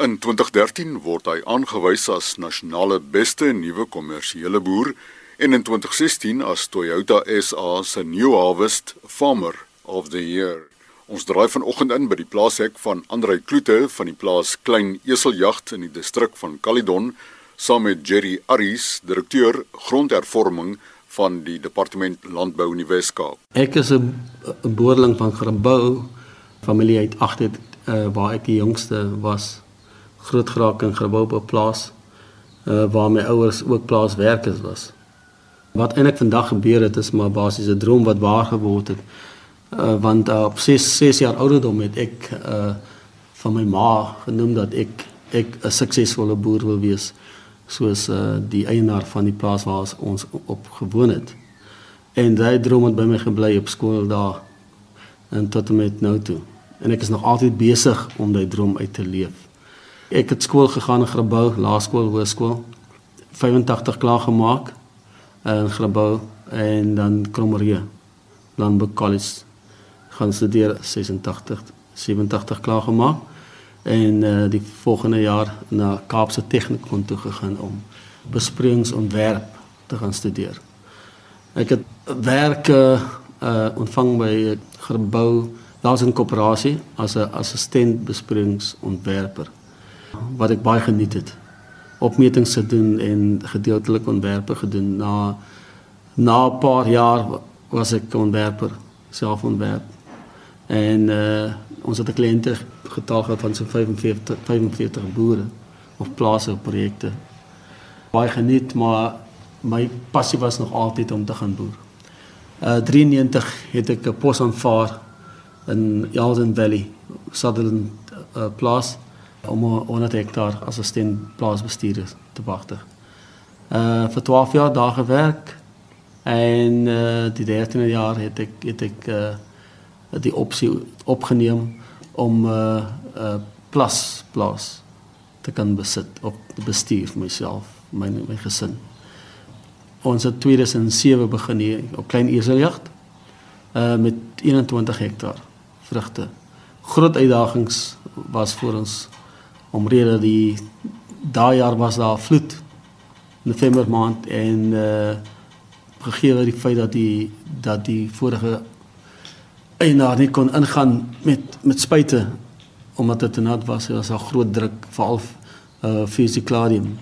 In 2013 word hy aangewys as nasionale beste nuwe kommersiële boer en in 2016 as Toyota SA se New Harvest Farmer of the Year. Ons draai vanoggend in by die plaashek van Andrei Kloete van die plaas Klein Eseljagd in die distrik van Caledon saam met Jerry Aris, direkteur grondhervorming van die departement landbou in die Wes-Kaap. Ek is 'n boerling van Grabouw familie uit agter uh, waar ek die jongste was groot geraak in Grabouw op 'n plaas uh, waar my ouers ook plaaswerkers was. Wat eintlik vandag gebeur het is maar basies 'n droom wat waar geword het. Uh, want uh, op 6 6 jaar ouderdom het ek uh, van my ma genoem dat ek ek 'n suksesvolle boer wil wees soos uh, die eienaar van die plaas waar ons op gewoon het. En daai droom het by my gebly op skool daar en tot en met nou toe. En ek is nog altyd besig om daai droom uit te leef. Ek het skool gegaan in Grabouw, laerskool, hoërskool. 85 klaar gemaak in Grabouw en dan Krommerje, Landbou College gaan studeer 86 87 klaar gemaak en uh, die volgende jaar na Kaapse Tegnikon toe gegaan om bespringsontwerp te gaan studeer. Ek het werke uh, ontvang by Grabouw daar's 'n koöperasie as 'n assistent bespringsontwerper wat ek baie geniet het. Opmetings te doen en gedeeltelik ontwerpe gedoen na na 'n paar jaar was ek ontwerper self ontwerp. En uh ons het 'n kliënte getal gehad van so 45 45 boere of plase of projekte. Baie geniet, maar my passie was nog altyd om te gaan boer. Uh 93 het ek 'n pos aanvaar in Yalden Valley, Sutherland uh, plaas om 100 hektaar assistent plaasbestuurder te wagtig. Uh vir 12 jaar daar gewerk en uh die 13de jaar het ek het ek uh die opsie opgeneem om uh 'n uh, plas plaas te kan besit of te bestuur vir myself, my my gesin. Ons het 2007 begin hier op klein eseljagd uh met 21 hektaar vrugte. Groot uitdagings was vir ons omrede die daai jaar was daar vloed November maand en uh gegee word die feit dat die dat die vorige eienaar nie kon ingaan met met spuite omdat dit te nat was. Dit was 'n groot druk veral uh fisikladium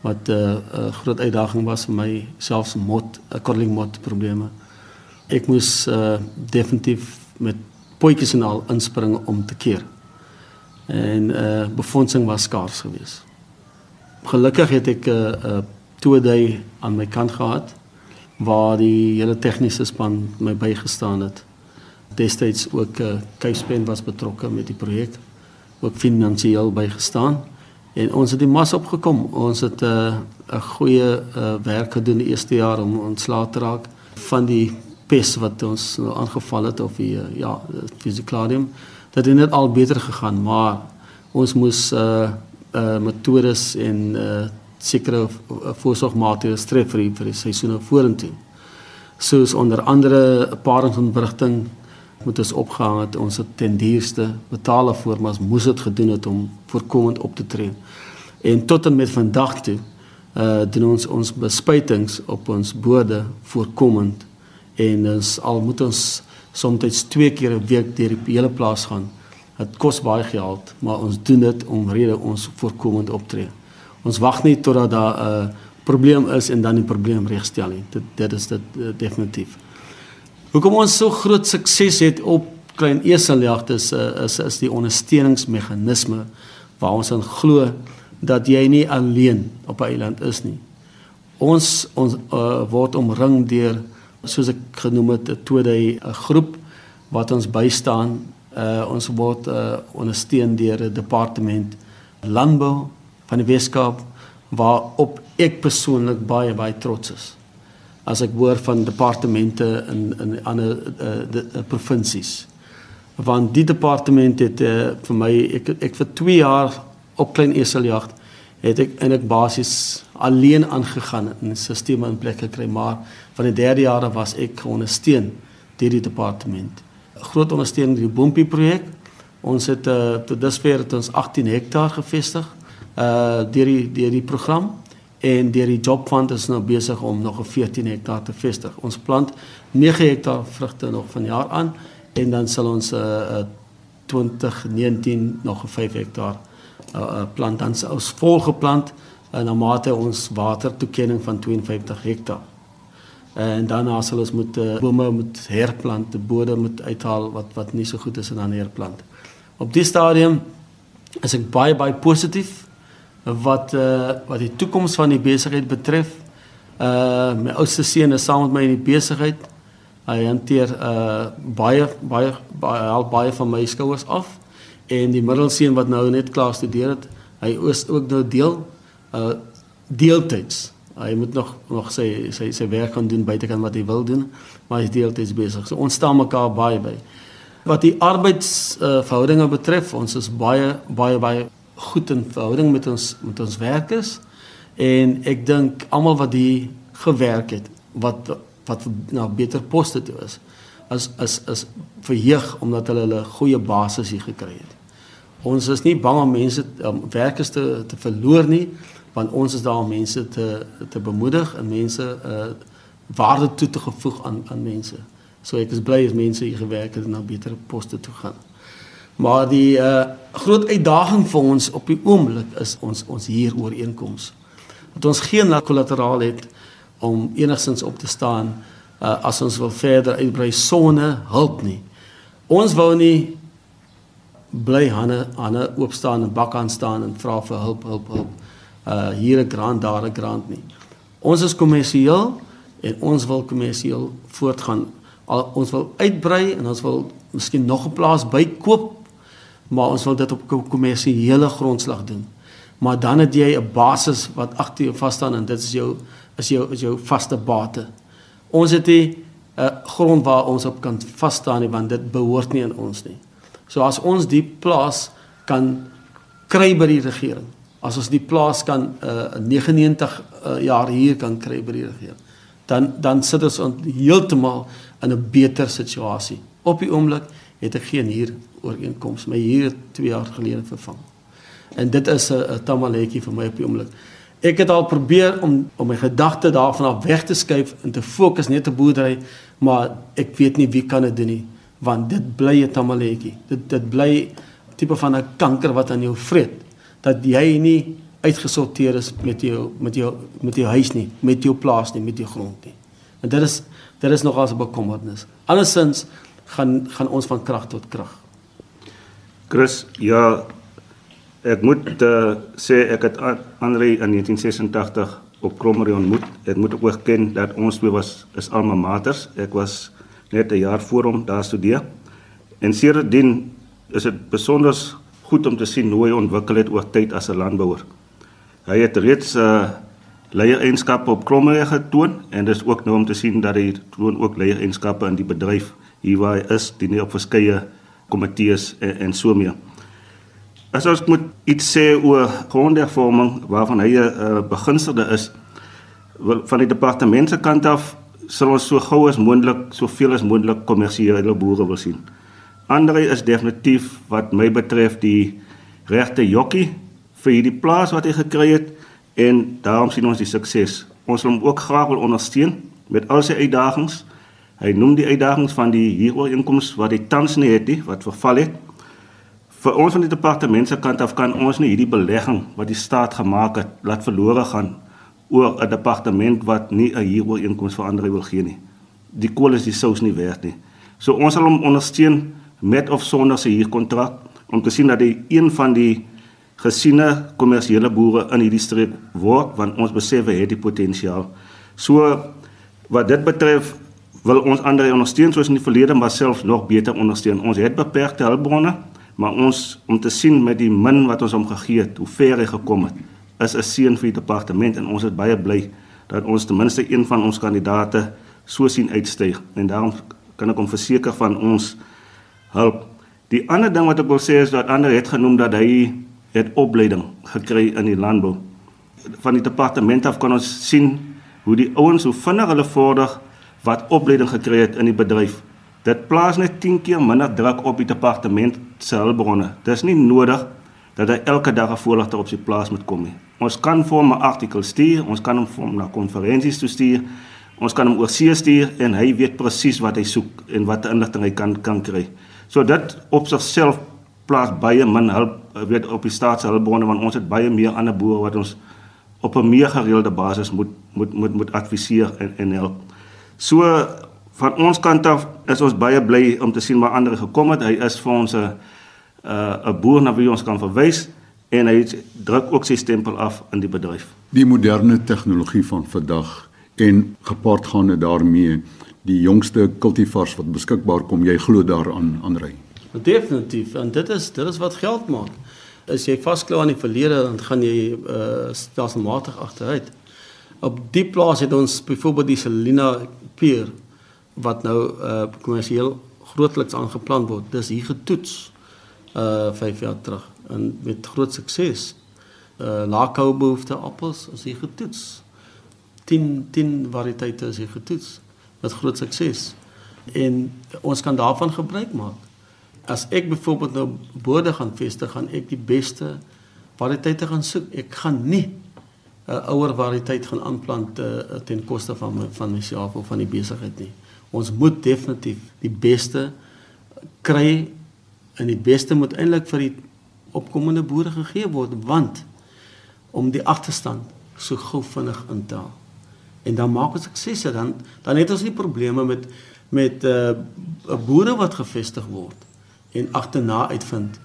wat 'n uh, uh, groot uitdaging was vir my selfs mot 'n korreling mot probleme. Ek moes uh definitief met potjies en al inspring om te keer en uh befondsing was skaars geweest. Gelukkig het ek 'n uh, uh, toeday aan my kant gehad waar die hele tegniese span my bygestaan het. Destyds ook 'n uh, Keispen was betrokke met die projek, ook finansiëel bygestaan en ons het die mas opgekom. Ons het 'n uh, 'n goeie uh, werk gedoen die eerste jaar om ontslae te raak van die pes wat ons nou aangeval het of die uh, ja, fisikladium dat dit net al beter gegaan, maar ons moes uh uh metodes en uh sekere voorsorgmaatreëls tref vir die, vir die seisoene vorentoe. Soos onder andere paringsontwrigting moet ons opgehang het ons het ten duurste betaal voor maar ons moes dit gedoen het om voorkomend op te tree. En tot en met vandag toe uh doen ons ons bespuitings op ons bode voorkomend en ons al moet ons soms twee keer 'n week deur die hele plaas gaan. Dit kos baie geld, maar ons doen dit omrede ons voorkomend optree. Ons wag nie totdat daar 'n uh, probleem is en dan die probleem regstel nie. Dit dit is dit uh, definitief. Hoekom ons so groot sukses het op klein eseljagte is, uh, is is die ondersteuningsmeganisme waar ons in glo dat jy nie alleen op 'n eiland is nie. Ons ons uh, word omring deur soos ek genoem het 'n tweede 'n groep wat ons bystaan. Uh ons word uh ondersteun deur 'n departement landbou van die Weskaap waarop ek persoonlik baie baie trots is. As ek hoor van departemente in in ander uh, uh provinsies. Want die departement het uh, vir my ek ek vir 2 jaar op klein eseljagd het ek eintlik basies alleen aangegaan en sisteme in plek gekry maar van die derde jare was ek ondersteun deur die departement. Groot ondersteuning die Bompie projek Ons het uh, tot dusver het ons 18 hektaar gevestig uh deur die deur die program en deur die Jobfund is nou besig om nog 'n 14 hektaar te vestig. Ons plant 9 hektaar vrugte nog vanjaar aan en dan sal ons uh, uh, 2019 nog 'n 5 hektaar uh, uh, plant dan ons volgeplant uh, na mate ons watertoekenning van 52 hektaar. En daarna sal ons moet uh, bome moet herplant, die bodem moet uithaal wat wat nie so goed is en dan herplant. Op die stadium is ek baie baie positief wat uh wat die toekoms van die besigheid betref. Uh my oudste seun is saam met my in die besigheid. Hy hanteer uh baie baie baie help baie van my skouers af en die middelseun wat nou net klaar studeer het, hy is ook nou deel uh deeltyds. Hy moet nog nog sy sy sy werk gaan doen buitekant wat hy wil doen, maar hy is deeltyds besig. So ons staan mekaar baie by. Wat die arbeidsverhoudinge uh, betref, ons is baie baie baie goed in verhouding met ons met ons werkers en ek dink almal wat hier gewerk het wat wat na beter poste toe is as as as verheug omdat hulle 'n goeie basis hier gekry het. Ons is nie bang om mense om werkers te te verloor nie want ons is daar om mense te te bemoedig en mense uh waarde toe te gevoeg aan aan mense. So ek is bly as mense hier gewerk het en na beter poste toe gaan. Maar die uh groot uitdaging vir ons op die oomblik is ons ons hier ooreenkoms. Dat ons geen kollateraal het om enigstens op te staan uh as ons wil verder uitbrei sone hulp nie. Ons wou nie bly hande hande oop staan en bak aan staan en vra vir hulp hulp hulp. Uh hier 'n grant daar 'n grant nie. Ons is kommersieel en ons wil kommersieel voortgaan. Al, ons wil uitbrei en ons wil miskien nog 'n plaas bykoop maar ons wil dit op kommersiële grondslag doen. Maar dan het jy 'n basis wat agter jou vas staan en dit is jou is jou is jou vaste bate. Ons het 'n grond waar ons op kan vas staan nie want dit behoort nie aan ons nie. So as ons die plaas kan kry by die regering, as ons die plaas kan uh, 99 uh, jaar hier kan kry by die regering, dan dan sit ons heeltemal in 'n beter situasie. Op die oomblik het ek geen hier ooreenkoms my hier 2 jaar gelede vervang. En dit is 'n tamaletjie vir my op die oomblik. Ek het al probeer om om my gedagte daarvan af weg te skuif en te fokus net op boerdery, maar ek weet nie wie kan dit doen nie, want dit bly 'n tamaletjie. Dit dit bly tipe van 'n kanker wat aan jou vreet dat jy nie uitgesorteer is met jou met jou met jou huis nie, met jou plaas nie, met jou grond nie. En dit is dit is nogal 'n bekommernis. Andersins gaan gaan ons van krag tot krag. Chris, ja ek moet uh, sê ek het Andre in 1986 op Krommerie ontmoet. Ek moet ook ken dat ons twee was is alma maters. Ek was net 'n jaar voor hom daar studeer. En sedertdien is dit besonder goed om te sien hoe hy ontwikkel het oor tyd as 'n landbouer. Hy het reeds uh leierskappe op Krommerie getoon en dis ook nou om te sien dat hy toon ook leierskappe in die bedryf hier waar hy is, dien hy op verskeie komitees en, en so meer. As ons moet iets sê oor grondhervorming waarvan hy 'n uh, begunstigde is, wil, van die departement se kant af sal ons so gou as moontlik soveel as moontlik kommersiële boere wil sien. Andre is definitief wat my betref die regte jokkie vir hierdie plaas wat hy gekry het en daarom sien ons die sukses. Ons wil hom ook graag wil ondersteun met al sy uitdagings. Hy noem die uitdagings van die huurooreenkoms wat hy tans nie het nie, wat verval het. Vir ons van die departement se kant af kan ons nie hierdie belegging wat die staat gemaak het laat verlore gaan oor 'n departement wat nie 'n huurooreenkoms vir ander wil gee nie. Die kool is die sous nie werd nie. So ons sal hom ondersteun met of sonder sy huurkontrak om te sien dat hy een van die gesiene kommersiële boere in hierdie streek word want ons besef hy het die potensiaal. So wat dit betref wil ons ander ondersteun soos in die verlede maar selfs nog beter ondersteun. Ons het beperkte hulpbronne, maar ons om te sien met die min wat ons hom gegee het, hoe ver hy gekom het, is 'n seën vir die departement en ons is baie bly dat ons ten minste een van ons kandidaate so sien uitstyg en daarom kan ek hom verseker van ons hulp. Die ander ding wat ek wil sê is dat ander het genoem dat hy het opleiding gekry in die landbou. Van die departement af kan ons sien hoe die ouens hoe vinnig hulle vorder wat opleiding gekry het in die bedryf. Dit plaas net 10 keer minder druk op die departement se hulpbronne. Dis nie nodig dat hy elke dag 'n voorligter op sy plaas moet kom nie. Ons kan vir hom 'n artikel stuur, ons kan hom vir hom na konferensies stuur. Ons kan hom oor see stuur en hy weet presies wat hy soek en watter inligting hy kan kan kry. So dit op sigself plaas baie min hulp weet op die staatshulpbronne want ons het baie meer ander boere wat ons op 'n meer gereelde basis moet moet moet moet adviseer en en help. So van ons kant af is ons baie bly om te sien waar ander gekom het. Hy is vir ons 'n 'n boer na wie ons kan verwys en hy druk ook sy stempel af in die bedryf. Die moderne tegnologie van vandag en gepaardgaande daarmee die jongste kultivars wat beskikbaar kom, jy glo daaraan aanry. Definitief en dit is dit is wat geld maak. As jy vasklou aan die verlede dan gaan jy uh stelselmatig agteruit. Op die plaas het ons byvoorbeeld die Selina peer wat nou uh kommersieel grootliks aangeplant word. Dis hier getoets uh 5 jaar terug en met groot sukses. Uh lakou behoefte appels is hier getoets. 10 10 variëteite is hier getoets met groot sukses. En ons kan daarvan gebruik maak. As ek byvoorbeeld nou boorde gaan vestig, gaan ek die beste variëteite gaan soek. Ek gaan nie 'n uh, ouer variëteit gaan aanplant uh, ten koste van my, van myself of van die besigheid nie. Ons moet definitief die beste kry en die beste moet eintlik vir die opkomende boere gegee word want om die agterstand so gou vinnig in te haal. En dan maak ons suksese dan dan het ons nie probleme met met 'n uh, boere wat gevestig word en agterna uitvind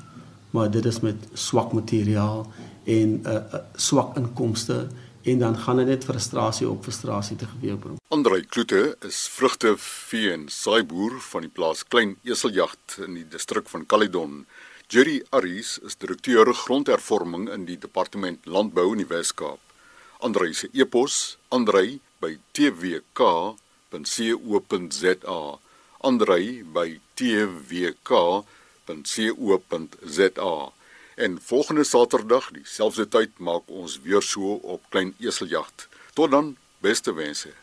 maar dit is met swak materiaal en 'n uh, uh, swak inkomste en dan gaan dit net frustrasie op frustrasie te gebeur bring. Andrei Kloete is vrugte vee en saaiboer van die plaas Klein Eseljagd in die distrik van Caledon. Jerry Aris is direkteur grondhervorming in die departement landbou in die Wes-Kaap. Andrei se e-pos andrei@twk.co.za. Andrei by twk.co.za. En volgende Saterdag, dieselfde tyd, maak ons weer so op klein eseljagd. Tot dan, beste wense.